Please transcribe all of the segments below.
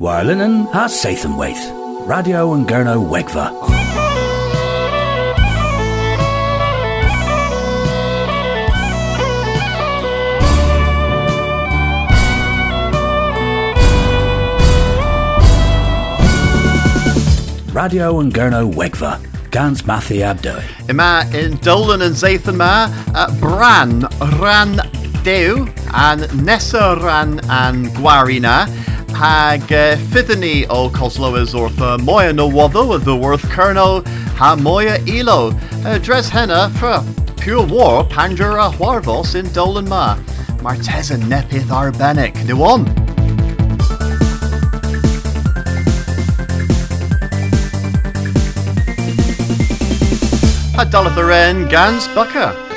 Warlinen ha Sathanwaith. Radio and Gurno Wegva. Radio and Gurno Wegva. Gans Mathi Abdoi. Ima in Dolan and Zathan ma, uh, Bran, Ran Dew, and Nessa Ran and Guarina, hag uh, Fithany o Coslowers ortha Moya no Wado of the Worth Colonel, ha Moya Elo, uh, Dres Henna for Pure War, Pandura huarvos in Dolan ma, Marteza Nepith Arbenik, the one. Adalatharen Gans Bucker.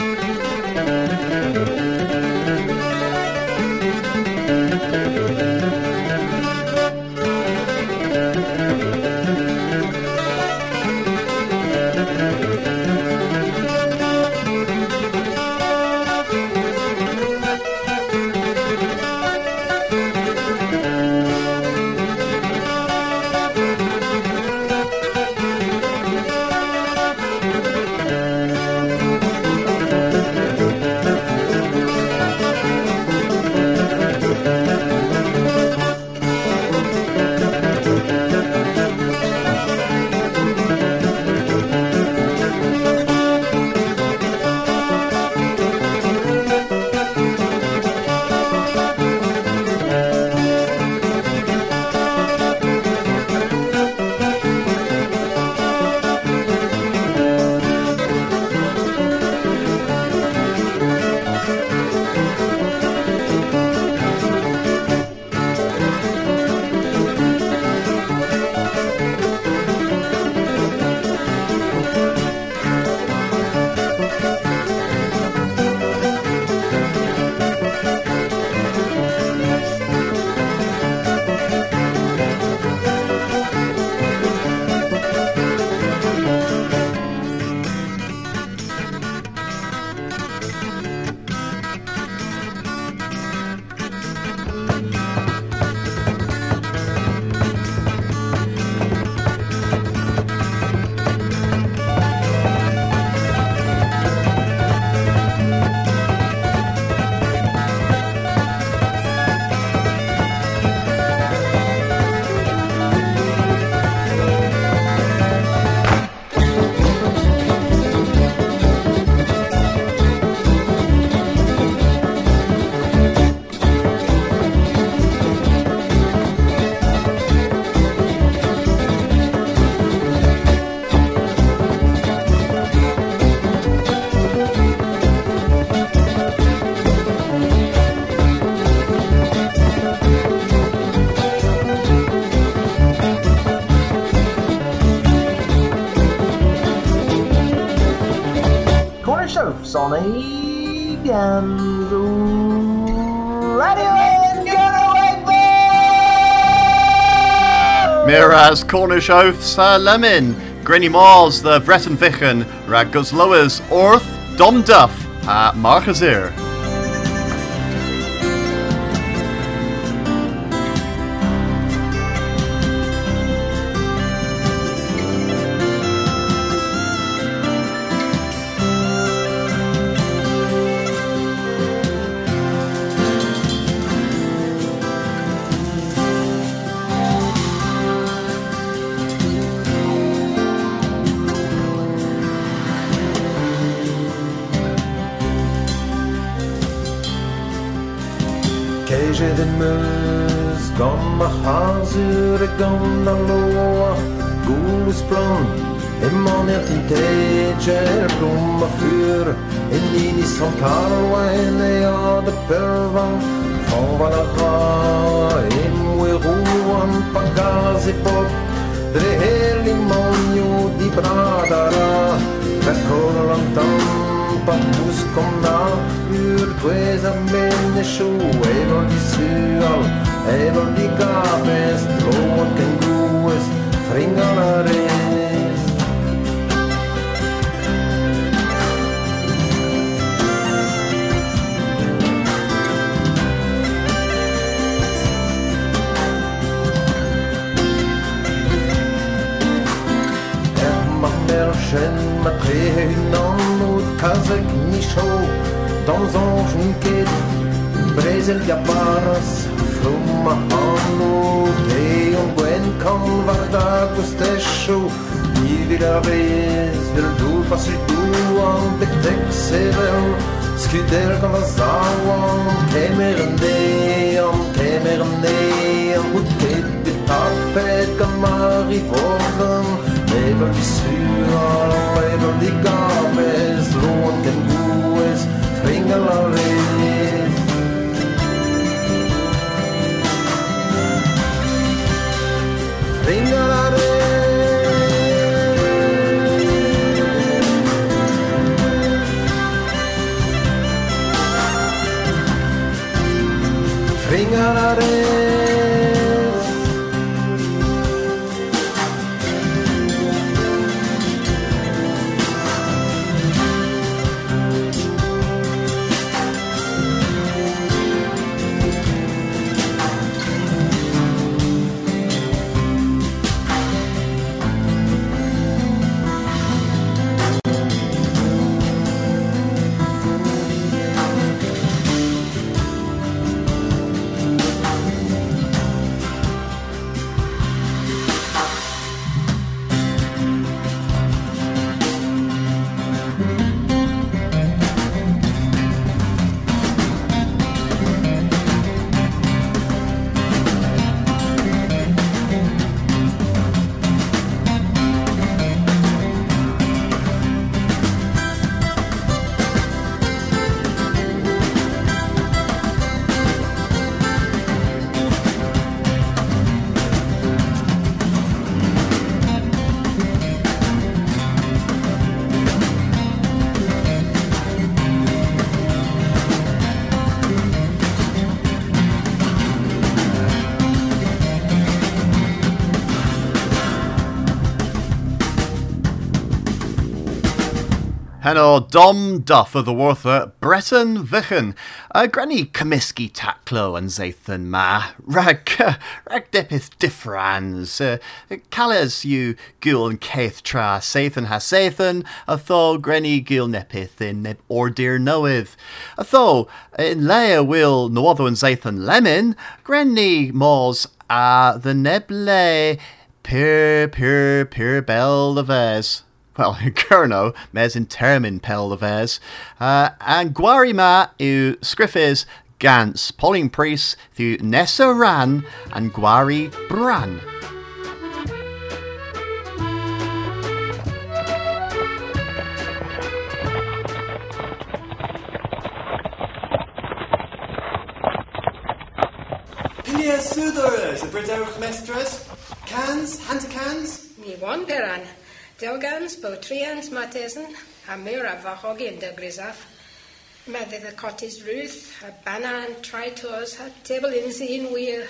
Miraz Cornish Oaths uh, Lemon, Grinny Mars, the Breton Vichen, Ragus Lowers, Orth, Dom Duff, uh, Marchazir. Hasur e gom na loa Gulus plan E man et in teger blom a fyr E nini som kalwa en e a de pervan Fan val a ra E mwe ruan pa gaz e pop. Dre her limonio di bradara. Per kolantan pa tus kom na Ur tuesa människor Eivor di sual Evo di kapes, blod ken gouez, fringal a rez Er mar mer chen ma trehe unan out kazek micho Dans anj niket, brezel gabaras from ma hanu Te kan varda gustesho Ni vira vez vil du pasri du an dek dek sevel Skuder kan vazawan Kemer en dean, kemer en dean Hut ket bit tapet kan mari vorven Level vi suar, level vi games Lån Heno Dom Duff of the Wartha, Breton Vichen, uh, Granny Comiskey Taclo and Zathan Ma, Rag, Rag Dipith Diffrans, uh, Calles you Gul and Caith Tra, Sathan has Sathan, a tho Granny Gil Nepith in Neb Ordir Noeth, a tho in Leia will no other and Zathan Lemon, Granny Mos, uh, the Neble, Pure, pure, pure bell Ves well, Kerno, mes in termin pel de vers, uh, and Guarima u scriffis gans, polling priest thu Nessa Ran and Guari Bran. Pilia Sudores, a Bredowch Mestres, Cans, Hunter Cans, Ni wan peran. Delgans, Botrians, Matesen, a Mura Vahogin de Grisaf. Medde the Cottis Ruth, a Banan, Tritors, a Table in Zin Wheel.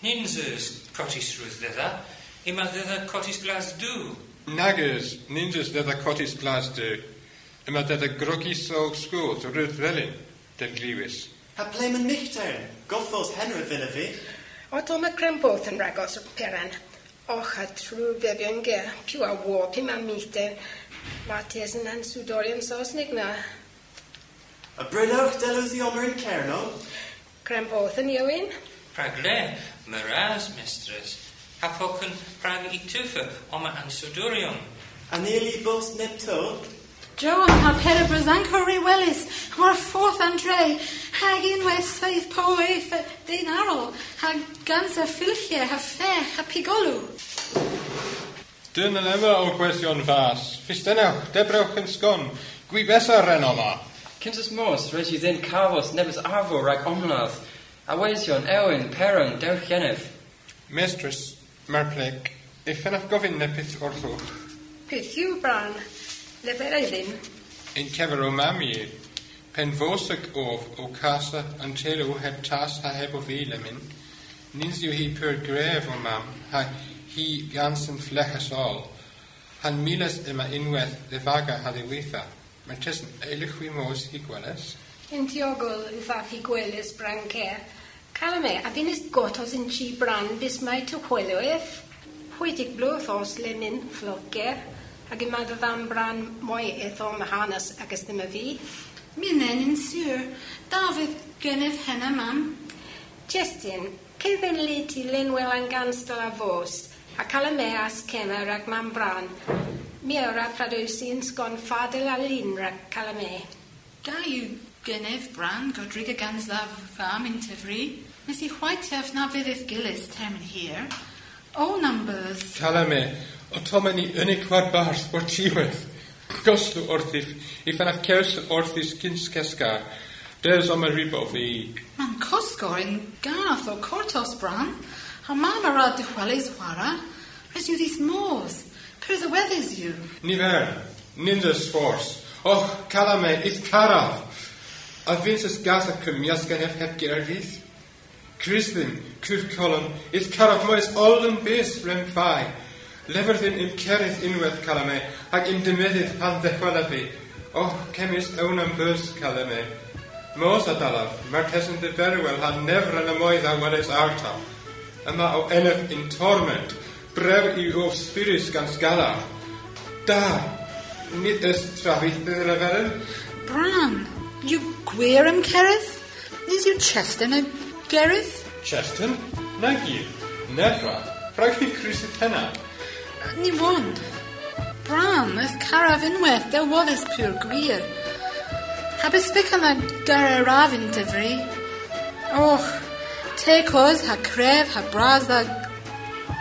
Ninjas cottis ruth thither, ima thither cottis glas do. Naggers, ninjas that cottis glas do. Immer that a groggy so school to Ruth Vellin, den Lewis. Ha Playman Michtern, Gothos Henry Villavi, Otto McCremboth and Ragos Peran. ocha trwy bebiange, piw a wopi ma mite, ma tesyn an sudorian sosnig na. A brylwch delwys i omer yn cerno? Crem both yn iawin? Pragle, myras, mistress. Hapoch yn prag i tŵfa, omer an sudorion. Aneli bos nepto? Joan a perybrys anchor welys, mor fforth an dre, hag unwaith saith po eith dyn arol, hag gans a ffilchie a ffech a pigolw. Dyn yn efo o gwerthion fas, ffistynewch, debrewch yn sgon, gwybesar ren oma. Cynsys mors, rhaid i ddyn carfos nebys arfo rhag omladd, a weision, ewen, peron, dewch genef. Mistress, Merplic, plec, eich ffynaf gofyn nepeth o'r llwch. Peth yw bran, Lefer Eileen. In cefer o mami, pen fosig of o casa yn teilw heb tas ha heb o fi lemyn. Nins yw hi pyr gref o mam, ha hi gans yn flechas ol. Han milas yma unwaith ddefaga ha ddiweitha. Mae'n tesyn eilich wi mos hi gweles. In tiogol i fafi gwelis bran care. Calame, a finis gotos in chi bran bis mai to hwelwyth. Hwydig blwth os lenin flogger. Ac i madd y ddam bran mwy eith o mahanas agos ddim y fi. Minnen yn siwr. David gennyf henna mam. Justin, cydden li ti linwel yn ganstal a fos, a cael y me as cema rag mam bran. Mi yw'r a pradwsi'n sgon ffadil a lun rag cael y me. Da yw gennyf bran godrig y gans ddaf fam yn tyfri. Nes i chwaitiaf na fydd eith gilys term yn hir. O numbers. Calame, o tomen i unig war barth o'r tiwedd. Goslu wrthif, i fanaf cers wrthis cyns cesgar. Des om y ribo fi. Man cosgor yn garth o cortos bran. A mam ar ad dychwelys wara. Res yw ddys mors. Pyr ddiweddys yw. Ni fer, nindas ffors. Och, calame, ith caraf. A fyns ys gas ac ymnias gan eff heb gerfydd. Crisdyn, cwr colon, ith caraf moes olden bes rem. Lyfyrddin yn cerydd unwaith calamau, ac yn dymeddydd pan ddechwela fi. O, oh, cemis ewn am bwrs calamau. Mos a dalaf, mae'r tesyn dy berwel ha nefr yn y moedd a wedys arta. Yma o enef in torment, brew i o spirus gan sgala. Da, nid ys trafydd bydd yr aferyn. Bran, yw gwir am cerydd? Is yw Cheston a Gereth? Cheston? Nag i. Nefra. Rhaid chi Chris y Ni won. Bram ys caraf unwaith, da waddys pur gwir. Habys fic yna gar y raf yn dyfri. Och, te cos ha cref ha bras da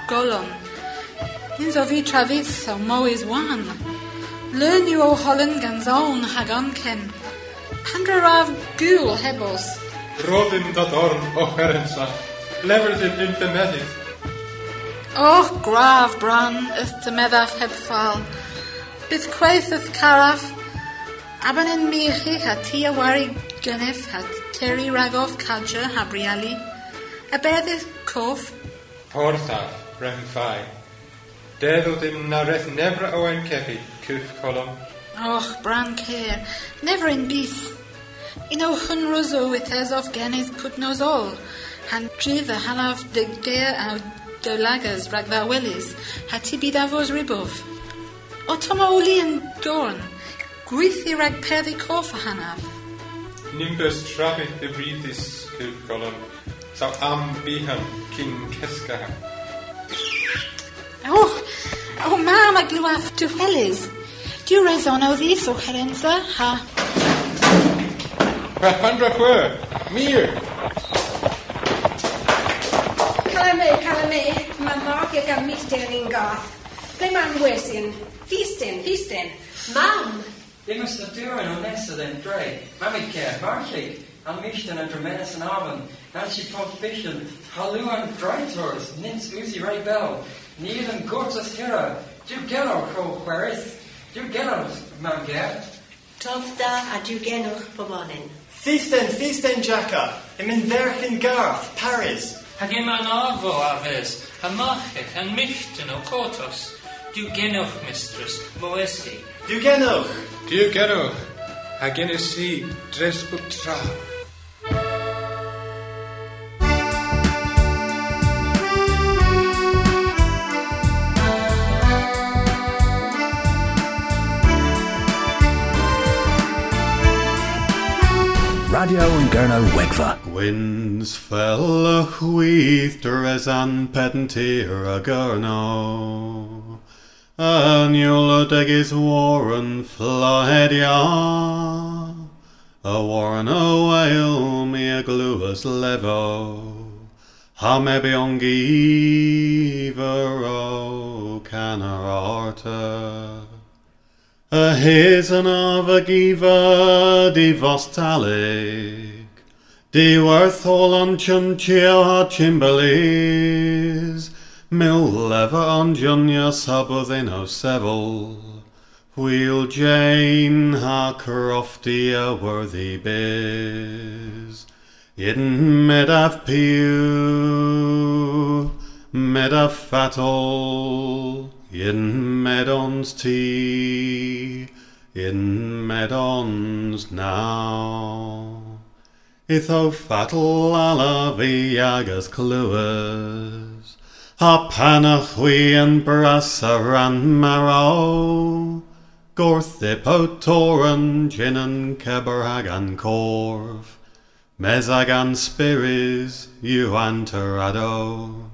golon. Nins o fi trafydd moes wan. Learn you o Holland gan zawn hag oncen. Pandra hebos. Rodyn da dorn o herensa. Leferddyn yn dymeddydd. Och, graf bran, yth dy meddaf heb ffal. Bydd cweith yth caraf, aban yn michi ha ti a wari gynnef ha teri ragof cadja ha briali. A beddydd cof, Porthaf, rem ffai. Deddw dim na reth nefra o ein cwf colom. och, bran care, never in beath. Un o hynros o wythes of genydd put nos all, han drydd a halaf dy geir a dy lagas rag dda welys, ha ti byd afos ribof. O toma oli yn dorn, gwythi rag peddi cof a hanaf. Nimbus y brydus, cwf colom. Saw am bihan cyn cesga. Oh, oh mam a glwaf dy welys. Diw rezon o herensa, ha. Pandra chwe, mir. Calame, calame, mae Mark ag am milltir i'n gath. Ble mae'n wesin? Feastin, feastin. Mam! Dim ys y dwyren o nesaf yn dre. Mam i cer, marchig. An mischten yn dramenes yn afon. Nan si pob bischen. Halwan draitors. Nins uzi rai bel. Nid yn gortas hira. Diw genol cro chweris. Diw genol, mam ger. Tofta a diwgenwch pobonin. Feasten, feasten, Jacka. Im in Verchen Garth, Paris. Hag yma yn arfo afes, a machech yn milltyn o cotos. Diw genwch, mistress, moesi. Du genwch. Diw gerw. Ha gen Radio and Gurno Wegva. Winds fell a chwyth dres an pedantir a gyrno. Annual a degis warren. A warren o wail me a gluas levo. Ha mebi ongiver o canar arter. A hisen of a giva di vostalic, di worth all on chunchia chimberleys, mil lever on junya sabothin o sevel, wheel Jane ha crofty a worthy biz, in medaf pew, medaf fatal, in Medons tea, in Medons now. Itho fatal ala viagas cluas, Ha panachwi an brasa ran marrow. Gorthip o toran gin an keberag an corv. Mezag an spiris you anterado.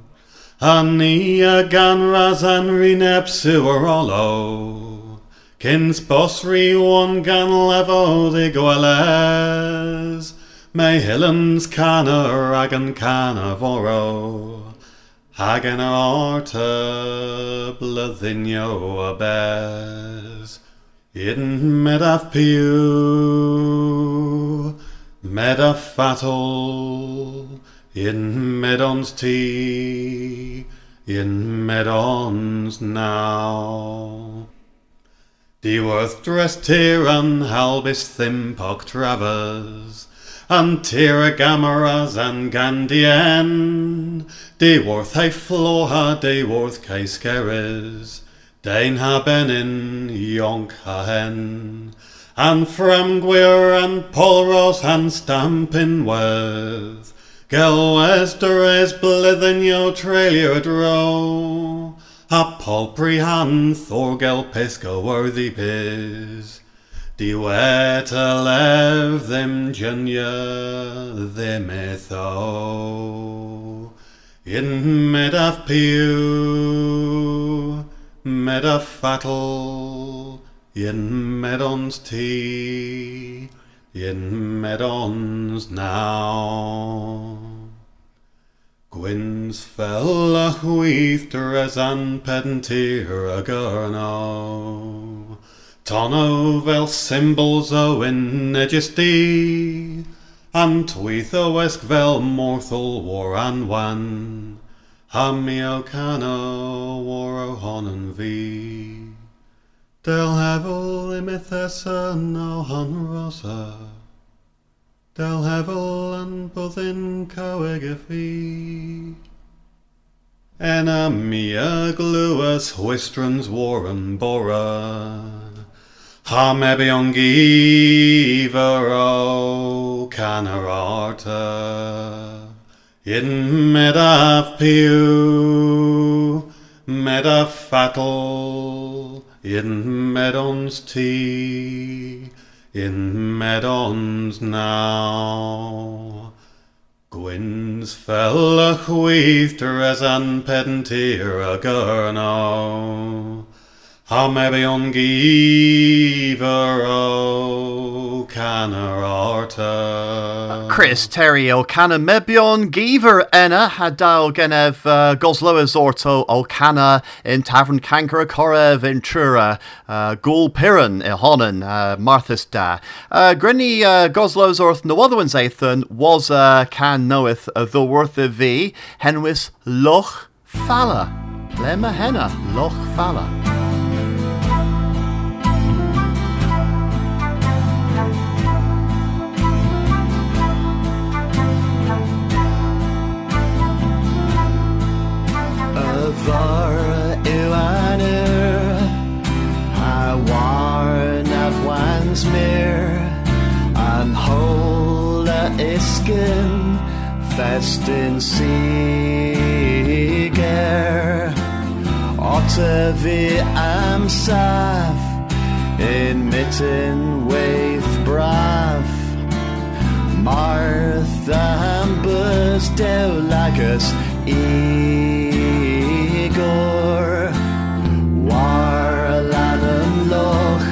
Ani a gan raz an rinep suarolo. Kins bosri one gan levo de goeles. Me hillens canna ragan canna voro. Hagan arta blyddinio a bes. Medaf piw, medaf fatal, in medons tea, in medons now. Diworth dressed here an halbis thimpok travers, and tira gamaras and gandien. Diworth he floha, diworth caiskeres, Dain ha benin, yonk ha hen, and framgwir and polros and stampin worth. Gelwesteres blithen yo trailer dro, a palpri han thorgel pisco worthy piz. Diweta lev them junya them etho. In medaf pew, medaf fatal, in medons tea, in medons now. Gwyn's fell a chwyth dres an pedantir a gurno. Tono fel symbols o in negesty, an tweeth o esk fel morthal war an wan. Hammi cano war o hon an vi. Del hevel imithesa no hon rosa. Del hevel an byddin caweg y fi. Enna mia gluas whistrons warren bora. Ha mebion givero canararta. In medaf piu, medaf fatal, in medons tea, in medons now. Gwyn's fell a chwyth as an pedantir a mebion givero canararta. Chris Terry o canna mebion giver enna hadal genev uh, gosloas orto o canna in tavern cankera cora ventura uh, gul piran i honan uh, marthas da. Uh, Grinny uh, no other one's aethan was uh, can knoweth uh, the worth of v henwis loch falla. Lema henna loch falla. Var uanur I war nav wans mir An hola iskin festin siger vi am saf in mitten waith brav. Martha ambus deulagus Igor War lanen loch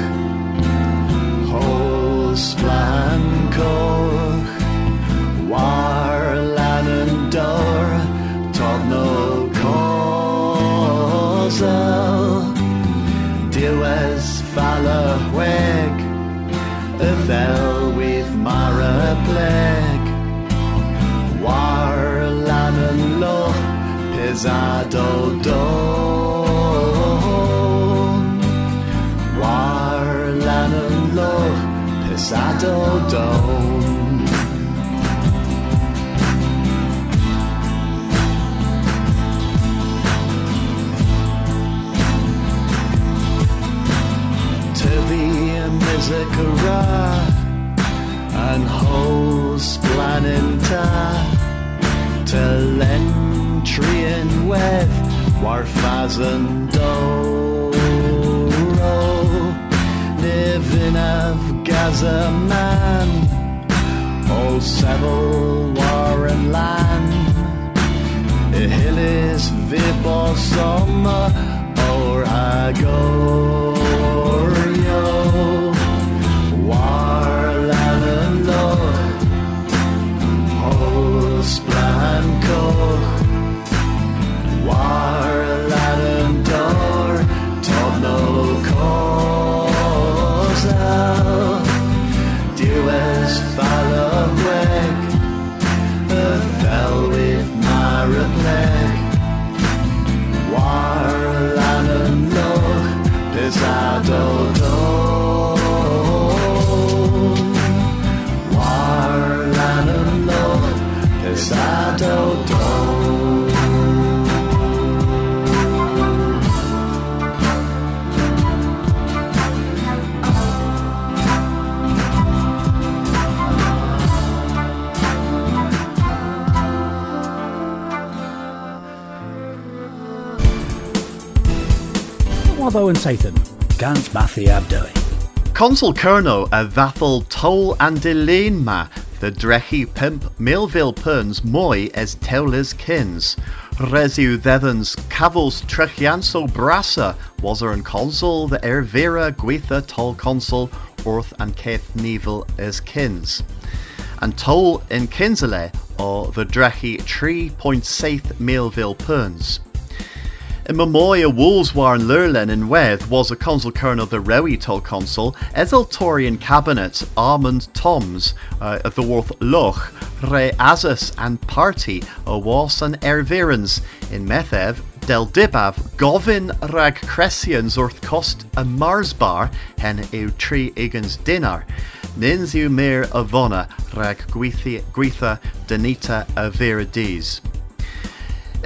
Hos blancoch War lanen dor Tod no causal Diwes falla weg Y with mara pleg War lanen loch Pisado Pisado don Tyfi Mizakara An hos planeta Tylen trian wedd war living of Gaza man. All Seville war and land. Hillis vibor summer or agorio war And Sathan, Gans Mathi Abdoi. Consul Kerno a vathal and Elaine ma, the drechi pimp Millville perns moi as teulis kins. Resiu thethans cavils trechianso brassa was an consul the ervira guitha tol consul orth and Keith Neville as kins. And toll in Kinsale or the drechi 3.7 Millville perns. In Memoria Woolswarn Lurlen in Weth was a consul colonel of the Rewy toll consul, Eseltorian cabinet Armand Toms uh, of the Worth Loch, Re Azus and Party was an Ervirans in Methev, Del Dibav, Govin Rag Cressians Orth Cost a Marsbar hen eu tri igans dinar. Ninsiu mir avona rag Gweitha Danita a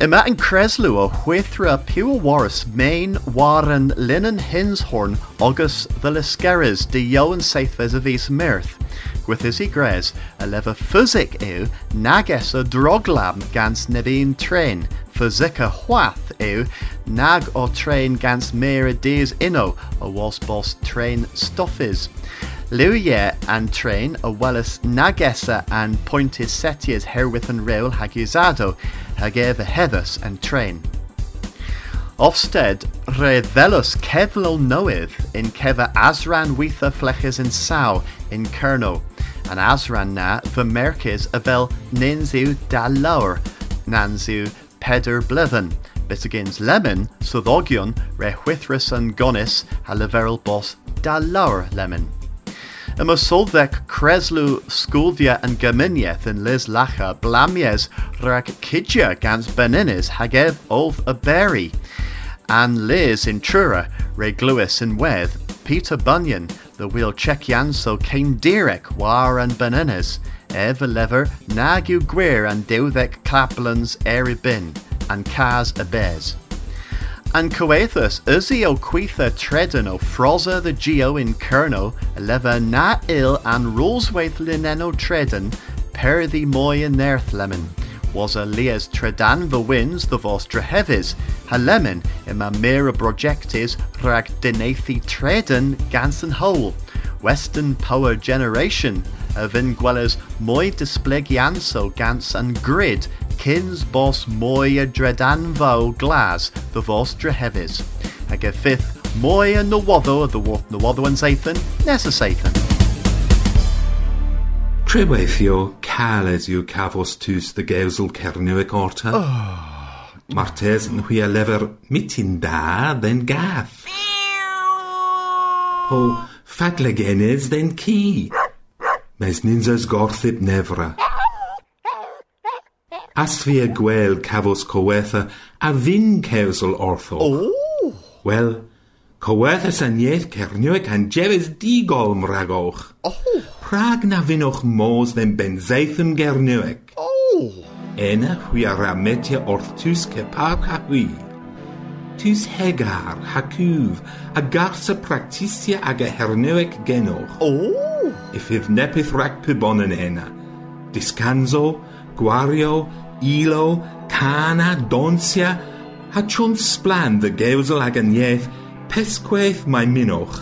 Ima an Creslu o huithra Pua Waris main waren linen hinshorn agus the Liskeris de Joan Saith vis mirth. With his egres, a leva physic ew, nages a droglam gans nebin train, physica hwath ew, nag o train gans mera dees inno, a was boss train stoffis. Luye and train a wellis nagesa and pointis setias herwith and rail hagusado, hageva heathus and train. Ofsted re velus kevlo noeth in keva Asran witha fleches in Sau in Kerno, and Asran na the merkis avel ninzu da laur, nanzu peder blithen, bitagins lemon, sodhogion re huithris and gonis haliveril bos da laur lemon. Yma soldec Creslu Sculdia and Gaminieth in Liz Lacha blamies rag Kidja gans Beninis hagev of a berry. And Liz in Trura, Reg Lewis in Weth, Peter Bunyan, the wheel Chekian so Cain Derek, War and Beninis, Eva Lever, Nagu Gwir and Dewdek Claplans Eribin, and Kaz Abez. And Coethus, Uzi o Quetha Tredden o Froza the Geo in Kerno, Leva na il and Rolswaith Lineno Tredden, Per the Moy in Nerth Lemon, was a Leas Tredan the Winds the Vostra Hevis, Halemen, ima Mira Projectis, Rag Denathi Tredden, Gansen Hole, Western Power Generation, Avin Gwellers Moy Displegianso Gans and Grid, Kins bos moy a dredanfo glas the vostra hevis. Ag a fifth moy a nawaddo the wath nawaddo and Zathan, nessa Zathan. Treweithio cales yw cafos tus the geusel cerniwig orta. Oh. Martes yn hwy a lefer mitin da then gath. Po fadlegenes then ki. Mes ninzas gorthib nefra. As fi a gwel cafos cowetha a fin cewsel ortho. Oh! Wel, cowetha san ieth cerniwig an jeres digolm ragoch. Oh! Prag na finoch mos den benzeithum gerniwig. Oh! Ena hwy a rametia orth tus cepar ha hwy. Tus hegar, hacwf, a garsa practisia ag a herniwig genoch. Oh! If if nepith rag pibonen ena. Discanso, gwario, ilo, cana, donsia, a chwn splan dy gewsel ag yn ieth, pesgwaith mae minoch,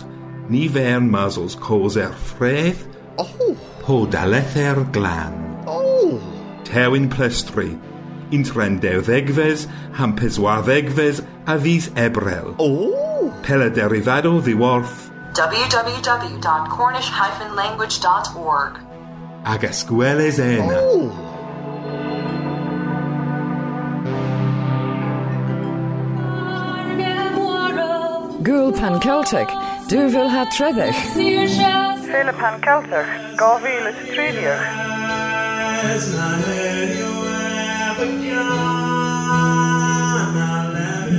ni fewn mazels cos er ffredd, oh. po daleth er glan. Oh. Tewyn plestri, untren dewddegfes, ham peswaddegfes a ddys ebrel. Oh. Pele derifado ddiworth. www.cornish-language.org Ag esgweles ena. Oh. Gúl pan Celtic, dúhfuil ha treideh. Féle pan Celtic, gavil gáhíle tríideach.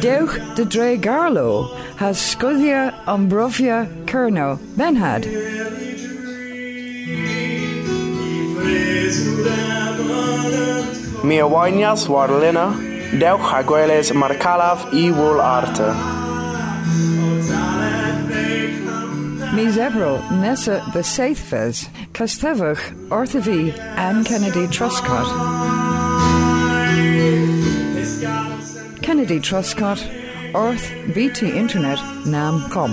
Deuch de Dre Garlo has Scudia Ambrofia Kerno Benhad. Mi awainas war lina, deuch hagueles marcalav i wol arte. Mi zebro Nessa the seithfes, Castevach, Orthavi, Anne Kennedy Truscott. Kennedy Truscott, Orth BT Internet, Nam Com.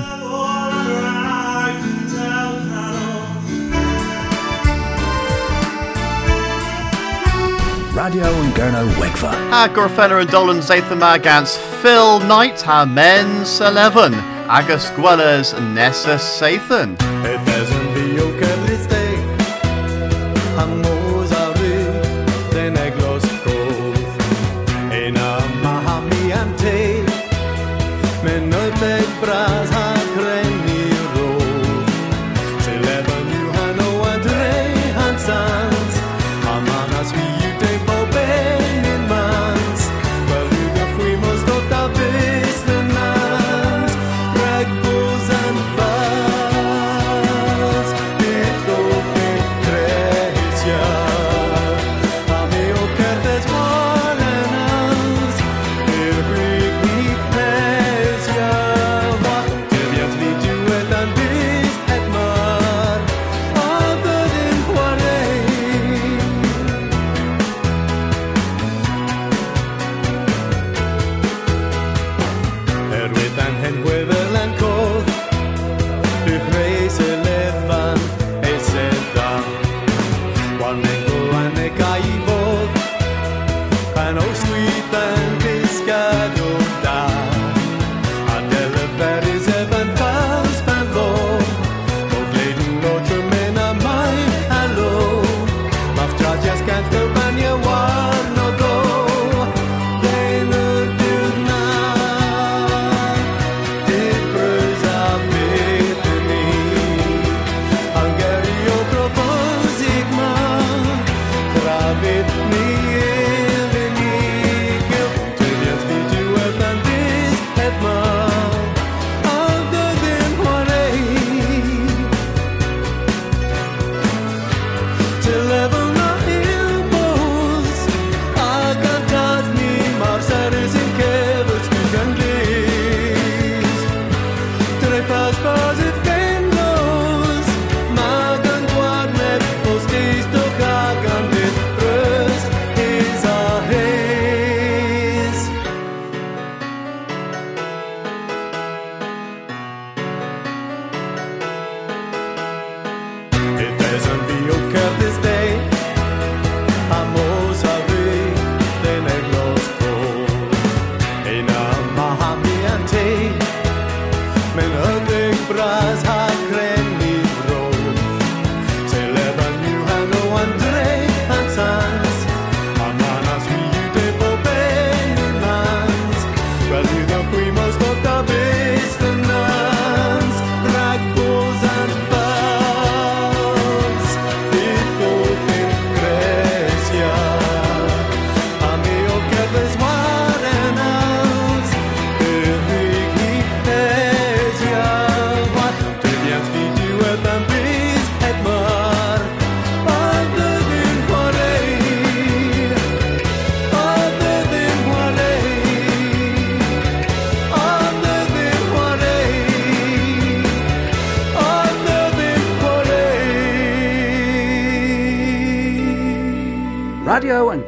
Radio and Gerno Wegva. Ah, Gorfella and Dolan Zathamagans. Phil Knight mens eleven, agus gwellers nessa Sathan.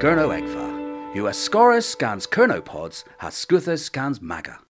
Gurno Egva. who scans Kernopods, Hascuthus scans Maga.